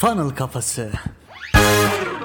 Funnel Kafası.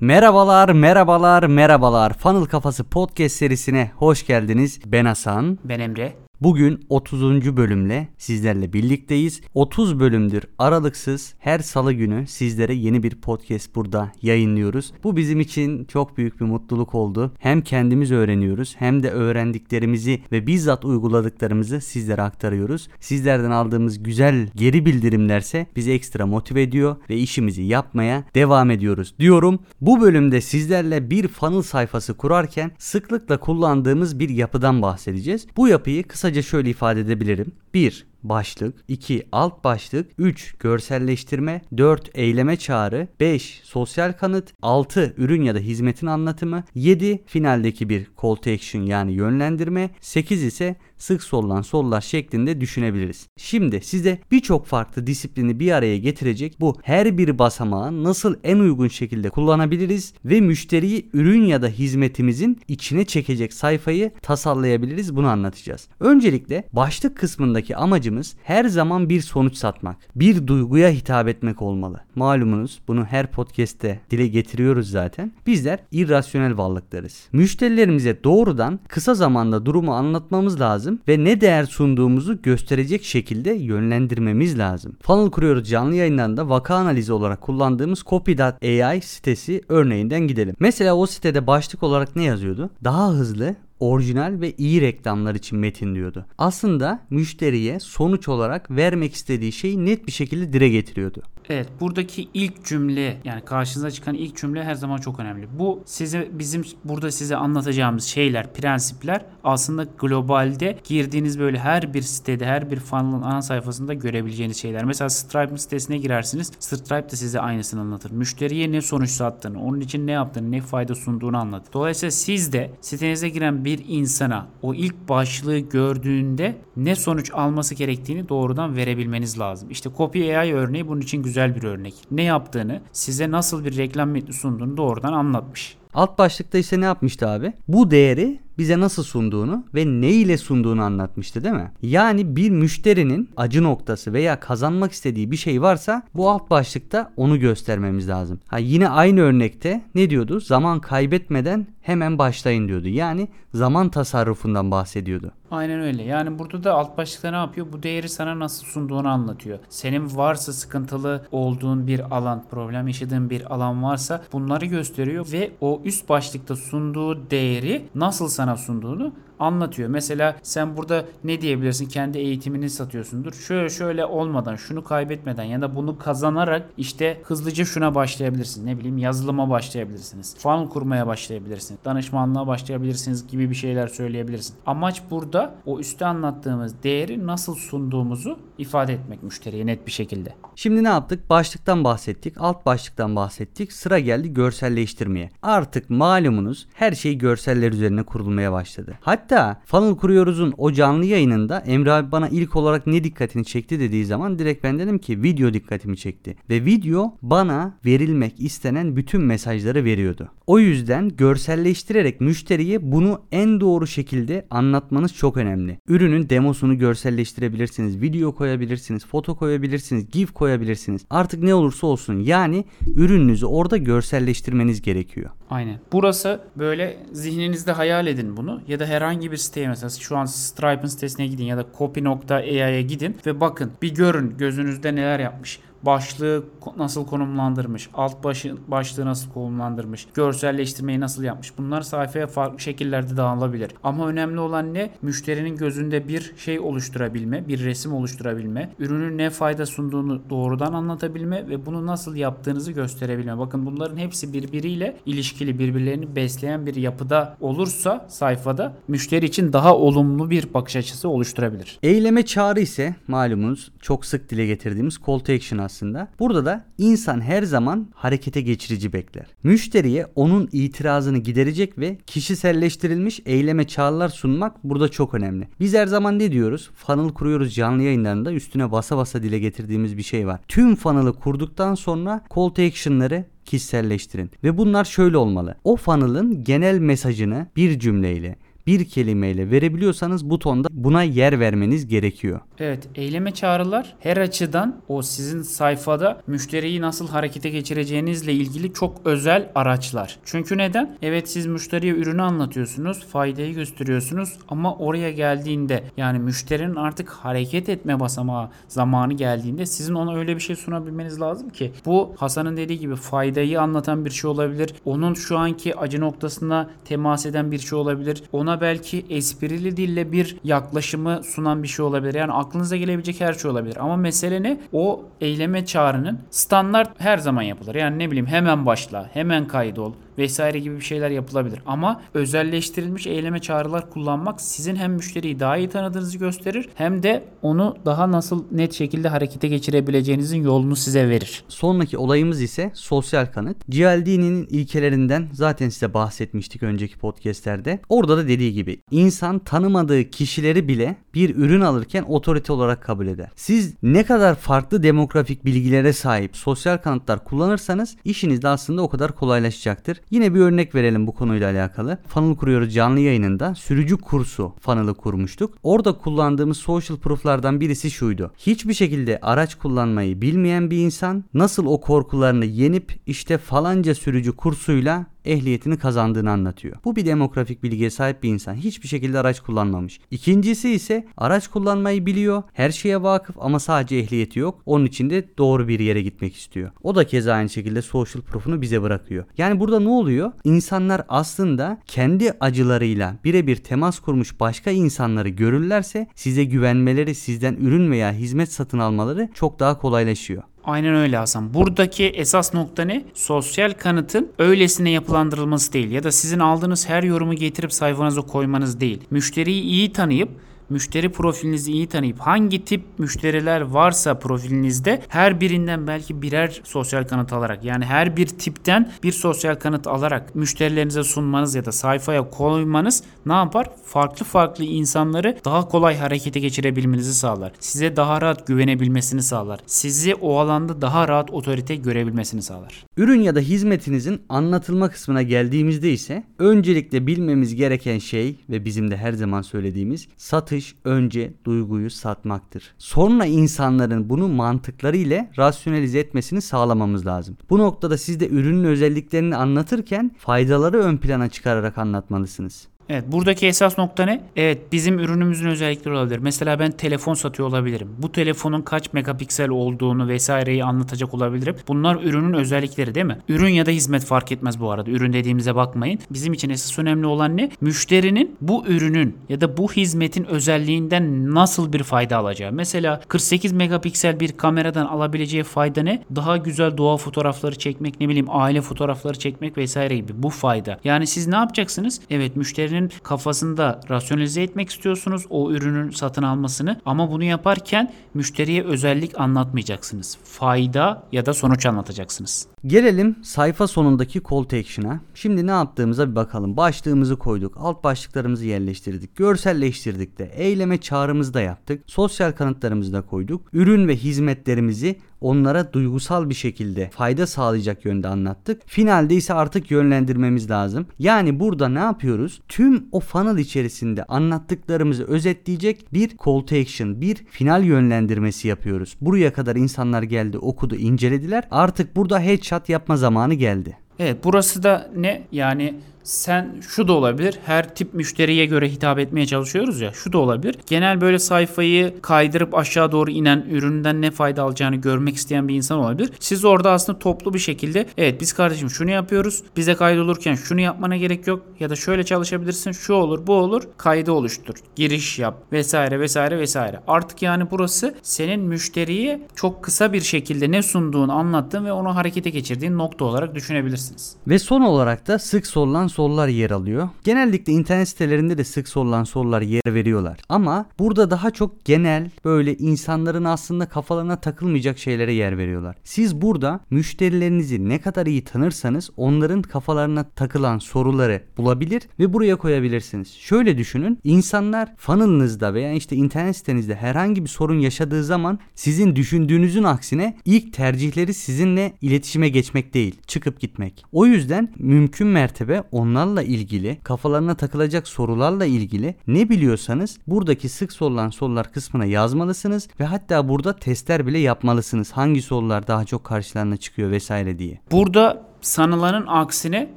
Merhabalar, merhabalar, merhabalar. Funnel Kafası podcast serisine hoş geldiniz. Ben Hasan. Ben Emre. Bugün 30. bölümle sizlerle birlikteyiz. 30 bölümdür aralıksız her salı günü sizlere yeni bir podcast burada yayınlıyoruz. Bu bizim için çok büyük bir mutluluk oldu. Hem kendimiz öğreniyoruz hem de öğrendiklerimizi ve bizzat uyguladıklarımızı sizlere aktarıyoruz. Sizlerden aldığımız güzel geri bildirimlerse bizi ekstra motive ediyor ve işimizi yapmaya devam ediyoruz diyorum. Bu bölümde sizlerle bir funnel sayfası kurarken sıklıkla kullandığımız bir yapıdan bahsedeceğiz. Bu yapıyı kısa Kısaca şöyle ifade edebilirim. 1 başlık, 2 alt başlık, 3 görselleştirme, 4 eyleme çağrı, 5 sosyal kanıt, 6 ürün ya da hizmetin anlatımı, 7 finaldeki bir call to action yani yönlendirme, 8 ise sık sorulan sorular şeklinde düşünebiliriz. Şimdi size birçok farklı disiplini bir araya getirecek bu her bir basamağı nasıl en uygun şekilde kullanabiliriz ve müşteriyi ürün ya da hizmetimizin içine çekecek sayfayı tasarlayabiliriz bunu anlatacağız. Öncelikle başlık kısmındaki amacımız amacımız her zaman bir sonuç satmak. Bir duyguya hitap etmek olmalı. Malumunuz bunu her podcast'te dile getiriyoruz zaten. Bizler irrasyonel varlıklarız. Müşterilerimize doğrudan kısa zamanda durumu anlatmamız lazım ve ne değer sunduğumuzu gösterecek şekilde yönlendirmemiz lazım. Funnel kuruyoruz canlı yayınlarında vaka analizi olarak kullandığımız copy.ai sitesi örneğinden gidelim. Mesela o sitede başlık olarak ne yazıyordu? Daha hızlı orijinal ve iyi reklamlar için metin diyordu. Aslında müşteriye sonuç olarak vermek istediği şeyi net bir şekilde dire getiriyordu. Evet buradaki ilk cümle yani karşınıza çıkan ilk cümle her zaman çok önemli. Bu size bizim burada size anlatacağımız şeyler, prensipler aslında globalde girdiğiniz böyle her bir sitede, her bir funnel'ın ana sayfasında görebileceğiniz şeyler. Mesela Stripe'ın sitesine girersiniz. Stripe de size aynısını anlatır. Müşteriye ne sonuç sattığını, onun için ne yaptığını, ne fayda sunduğunu anlatır. Dolayısıyla siz de sitenize giren bir insana o ilk başlığı gördüğünde ne sonuç alması gerektiğini doğrudan verebilmeniz lazım. İşte Copy AI örneği bunun için güzel güzel bir örnek. Ne yaptığını, size nasıl bir reklam metni sunduğunu doğrudan anlatmış. Alt başlıkta ise ne yapmıştı abi? Bu değeri bize nasıl sunduğunu ve ne ile sunduğunu anlatmıştı değil mi? Yani bir müşterinin acı noktası veya kazanmak istediği bir şey varsa bu alt başlıkta onu göstermemiz lazım. Ha yine aynı örnekte ne diyordu? Zaman kaybetmeden hemen başlayın diyordu. Yani zaman tasarrufundan bahsediyordu. Aynen öyle. Yani burada da alt başlıkta ne yapıyor? Bu değeri sana nasıl sunduğunu anlatıyor. Senin varsa sıkıntılı olduğun bir alan, problem yaşadığın bir alan varsa bunları gösteriyor ve o üst başlıkta sunduğu değeri nasıl sana sunduğunu anlatıyor. Mesela sen burada ne diyebilirsin? Kendi eğitimini satıyorsundur. Şöyle şöyle olmadan, şunu kaybetmeden ya da bunu kazanarak işte hızlıca şuna başlayabilirsin. Ne bileyim yazılıma başlayabilirsiniz. Funnel kurmaya başlayabilirsiniz. Danışmanlığa başlayabilirsiniz gibi bir şeyler söyleyebilirsin. Amaç burada o üstte anlattığımız değeri nasıl sunduğumuzu ifade etmek müşteriye net bir şekilde. Şimdi ne yaptık? Başlıktan bahsettik, alt başlıktan bahsettik. Sıra geldi görselleştirmeye. Artık malumunuz her şey görseller üzerine kurulmaya başladı. Hatta Hatta Funnel Kuruyoruz'un o canlı yayınında Emre abi bana ilk olarak ne dikkatini çekti dediği zaman direkt ben dedim ki video dikkatimi çekti. Ve video bana verilmek istenen bütün mesajları veriyordu. O yüzden görselleştirerek müşteriye bunu en doğru şekilde anlatmanız çok önemli. Ürünün demosunu görselleştirebilirsiniz, video koyabilirsiniz, foto koyabilirsiniz, gif koyabilirsiniz. Artık ne olursa olsun yani ürününüzü orada görselleştirmeniz gerekiyor. Aynen. Burası böyle zihninizde hayal edin bunu ya da herhangi bir siteye mesela şu an Stripe'ın sitesine gidin ya da copy.ai'ye gidin ve bakın bir görün gözünüzde neler yapmış başlığı nasıl konumlandırmış, alt başı, başlığı nasıl konumlandırmış, görselleştirmeyi nasıl yapmış. Bunlar sayfaya farklı şekillerde dağılabilir. Ama önemli olan ne? Müşterinin gözünde bir şey oluşturabilme, bir resim oluşturabilme, ürünün ne fayda sunduğunu doğrudan anlatabilme ve bunu nasıl yaptığınızı gösterebilme. Bakın bunların hepsi birbiriyle ilişkili, birbirlerini besleyen bir yapıda olursa sayfada müşteri için daha olumlu bir bakış açısı oluşturabilir. Eyleme çağrı ise malumunuz çok sık dile getirdiğimiz call to action aslında. Burada da insan her zaman harekete geçirici bekler. Müşteriye onun itirazını giderecek ve kişiselleştirilmiş eyleme çağrılar sunmak burada çok önemli. Biz her zaman ne diyoruz? Funnel kuruyoruz canlı yayınlarında üstüne basa basa dile getirdiğimiz bir şey var. Tüm funnel'ı kurduktan sonra call to action'ları kişiselleştirin. Ve bunlar şöyle olmalı. O funnel'ın genel mesajını bir cümleyle bir kelimeyle verebiliyorsanız butonda buna yer vermeniz gerekiyor. Evet, eyleme çağrılar her açıdan o sizin sayfada müşteriyi nasıl harekete geçireceğinizle ilgili çok özel araçlar. Çünkü neden? Evet siz müşteriye ürünü anlatıyorsunuz, faydayı gösteriyorsunuz ama oraya geldiğinde yani müşterinin artık hareket etme basamağı zamanı geldiğinde sizin ona öyle bir şey sunabilmeniz lazım ki bu Hasan'ın dediği gibi faydayı anlatan bir şey olabilir. Onun şu anki acı noktasına temas eden bir şey olabilir. Ona belki esprili dille bir yaklaşımı sunan bir şey olabilir. Yani aklınıza gelebilecek her şey olabilir. Ama mesele ne? O eyleme çağrının standart her zaman yapılır. Yani ne bileyim hemen başla, hemen kaydol vesaire gibi bir şeyler yapılabilir. Ama özelleştirilmiş eyleme çağrılar kullanmak sizin hem müşteriyi daha iyi tanıdığınızı gösterir hem de onu daha nasıl net şekilde harekete geçirebileceğinizin yolunu size verir. Sonraki olayımız ise sosyal kanıt. GLD'nin ilkelerinden zaten size bahsetmiştik önceki podcastlerde. Orada da dediği gibi insan tanımadığı kişileri bile bir ürün alırken otorite olarak kabul eder. Siz ne kadar farklı demografik bilgilere sahip sosyal kanıtlar kullanırsanız işiniz de aslında o kadar kolaylaşacaktır. Yine bir örnek verelim bu konuyla alakalı. Funnel kuruyoruz canlı yayınında sürücü kursu funnel'ı kurmuştuk. Orada kullandığımız social proof'lardan birisi şuydu. Hiçbir şekilde araç kullanmayı bilmeyen bir insan nasıl o korkularını yenip işte falanca sürücü kursuyla ehliyetini kazandığını anlatıyor. Bu bir demografik bilgiye sahip bir insan. Hiçbir şekilde araç kullanmamış. İkincisi ise araç kullanmayı biliyor. Her şeye vakıf ama sadece ehliyeti yok. Onun için de doğru bir yere gitmek istiyor. O da keza aynı şekilde social proof'unu bize bırakıyor. Yani burada ne oluyor? İnsanlar aslında kendi acılarıyla birebir temas kurmuş başka insanları görürlerse size güvenmeleri, sizden ürün veya hizmet satın almaları çok daha kolaylaşıyor. Aynen öyle Hasan. Buradaki esas nokta ne? Sosyal kanıtın öylesine yapılandırılması değil ya da sizin aldığınız her yorumu getirip sayfanıza koymanız değil. Müşteriyi iyi tanıyıp müşteri profilinizi iyi tanıyıp hangi tip müşteriler varsa profilinizde her birinden belki birer sosyal kanıt alarak yani her bir tipten bir sosyal kanıt alarak müşterilerinize sunmanız ya da sayfaya koymanız ne yapar? Farklı farklı insanları daha kolay harekete geçirebilmenizi sağlar. Size daha rahat güvenebilmesini sağlar. Sizi o alanda daha rahat otorite görebilmesini sağlar. Ürün ya da hizmetinizin anlatılma kısmına geldiğimizde ise öncelikle bilmemiz gereken şey ve bizim de her zaman söylediğimiz satış önce duyguyu satmaktır. Sonra insanların bunu mantıkları ile rasyonalize etmesini sağlamamız lazım. Bu noktada siz de ürünün özelliklerini anlatırken faydaları ön plana çıkararak anlatmalısınız. Evet buradaki esas nokta ne? Evet bizim ürünümüzün özellikleri olabilir. Mesela ben telefon satıyor olabilirim. Bu telefonun kaç megapiksel olduğunu vesaireyi anlatacak olabilirim. Bunlar ürünün özellikleri değil mi? Ürün ya da hizmet fark etmez bu arada. Ürün dediğimize bakmayın. Bizim için esas önemli olan ne? Müşterinin bu ürünün ya da bu hizmetin özelliğinden nasıl bir fayda alacağı. Mesela 48 megapiksel bir kameradan alabileceği fayda ne? Daha güzel doğa fotoğrafları çekmek, ne bileyim aile fotoğrafları çekmek vesaire gibi. Bu fayda. Yani siz ne yapacaksınız? Evet müşterinin kafasında rasyonalize etmek istiyorsunuz o ürünün satın almasını ama bunu yaparken müşteriye özellik anlatmayacaksınız. Fayda ya da sonuç anlatacaksınız. Gelelim sayfa sonundaki call to action'a. Şimdi ne yaptığımıza bir bakalım. Başlığımızı koyduk, alt başlıklarımızı yerleştirdik, görselleştirdik de, eyleme çağrımızı da yaptık, sosyal kanıtlarımızı da koyduk, ürün ve hizmetlerimizi onlara duygusal bir şekilde fayda sağlayacak yönde anlattık. Finalde ise artık yönlendirmemiz lazım. Yani burada ne yapıyoruz? Tüm o funnel içerisinde anlattıklarımızı özetleyecek bir call to action, bir final yönlendirmesi yapıyoruz. Buraya kadar insanlar geldi, okudu, incelediler. Artık burada headshot yapma zamanı geldi. Evet burası da ne? Yani sen şu da olabilir. Her tip müşteriye göre hitap etmeye çalışıyoruz ya. Şu da olabilir. Genel böyle sayfayı kaydırıp aşağı doğru inen üründen ne fayda alacağını görmek isteyen bir insan olabilir. Siz orada aslında toplu bir şekilde evet biz kardeşim şunu yapıyoruz. Bize kaydolurken şunu yapmana gerek yok. Ya da şöyle çalışabilirsin. Şu olur bu olur. Kaydı oluştur. Giriş yap. Vesaire vesaire vesaire. Artık yani burası senin müşteriye çok kısa bir şekilde ne sunduğunu anlattığın ve onu harekete geçirdiğin nokta olarak düşünebilirsiniz. Ve son olarak da sık sorulan sorular yer alıyor. Genellikle internet sitelerinde de sık sorulan sorular yer veriyorlar. Ama burada daha çok genel böyle insanların aslında kafalarına takılmayacak şeylere yer veriyorlar. Siz burada müşterilerinizi ne kadar iyi tanırsanız onların kafalarına takılan soruları bulabilir ve buraya koyabilirsiniz. Şöyle düşünün. insanlar funnel'ınızda veya işte internet sitenizde herhangi bir sorun yaşadığı zaman sizin düşündüğünüzün aksine ilk tercihleri sizinle iletişime geçmek değil, çıkıp gitmek. O yüzden mümkün mertebe onlarla ilgili, kafalarına takılacak sorularla ilgili ne biliyorsanız buradaki sık sorulan sorular kısmına yazmalısınız ve hatta burada testler bile yapmalısınız. Hangi sorular daha çok karşılarına çıkıyor vesaire diye. Burada sanılanın aksine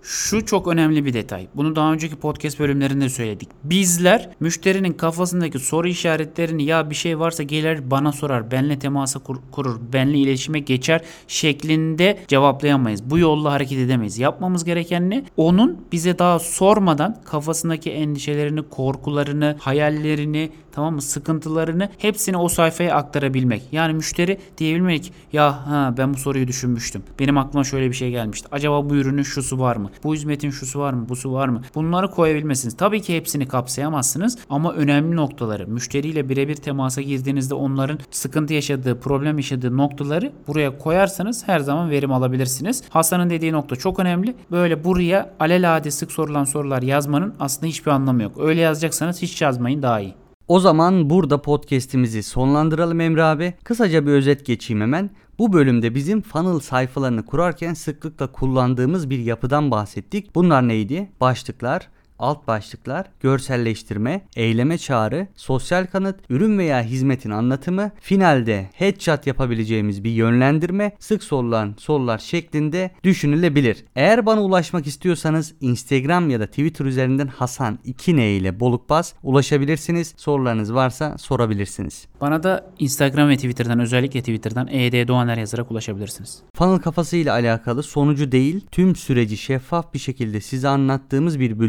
şu çok önemli bir detay. Bunu daha önceki podcast bölümlerinde söyledik. Bizler müşterinin kafasındaki soru işaretlerini ya bir şey varsa gelir bana sorar, benle temasa kur- kurur, benle iletişime geçer şeklinde cevaplayamayız. Bu yolla hareket edemeyiz. Yapmamız gereken ne? Onun bize daha sormadan kafasındaki endişelerini, korkularını, hayallerini, tamam mı? Sıkıntılarını hepsini o sayfaya aktarabilmek. Yani müşteri diyebilmek ya ha ben bu soruyu düşünmüştüm. Benim aklıma şöyle bir şey gelmişti. Acaba bu ürünün şusu var mı? Bu hizmetin şusu var mı? Busu var mı? Bunları koyabilmesiniz. Tabii ki hepsini kapsayamazsınız ama önemli noktaları müşteriyle birebir temasa girdiğinizde onların sıkıntı yaşadığı, problem yaşadığı noktaları buraya koyarsanız her zaman verim alabilirsiniz. Hasan'ın dediği nokta çok önemli. Böyle buraya alelade sık sorulan sorular yazmanın aslında hiçbir anlamı yok. Öyle yazacaksanız hiç yazmayın daha iyi. O zaman burada podcast'imizi sonlandıralım Emre abi. Kısaca bir özet geçeyim hemen. Bu bölümde bizim funnel sayfalarını kurarken sıklıkla kullandığımız bir yapıdan bahsettik. Bunlar neydi? Başlıklar, alt başlıklar, görselleştirme, eyleme çağrı, sosyal kanıt, ürün veya hizmetin anlatımı, finalde headshot yapabileceğimiz bir yönlendirme, sık sorulan sorular şeklinde düşünülebilir. Eğer bana ulaşmak istiyorsanız Instagram ya da Twitter üzerinden Hasan 2N ile Bolukbaz ulaşabilirsiniz. Sorularınız varsa sorabilirsiniz. Bana da Instagram ve Twitter'dan özellikle Twitter'dan ED Doğaner yazarak ulaşabilirsiniz. Funnel kafası ile alakalı sonucu değil tüm süreci şeffaf bir şekilde size anlattığımız bir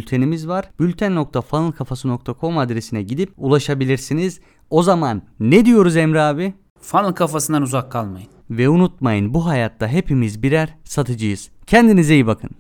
bültenimiz var. Bülten.funnelkafası.com adresine gidip ulaşabilirsiniz. O zaman ne diyoruz Emre abi? Funnel kafasından uzak kalmayın. Ve unutmayın bu hayatta hepimiz birer satıcıyız. Kendinize iyi bakın.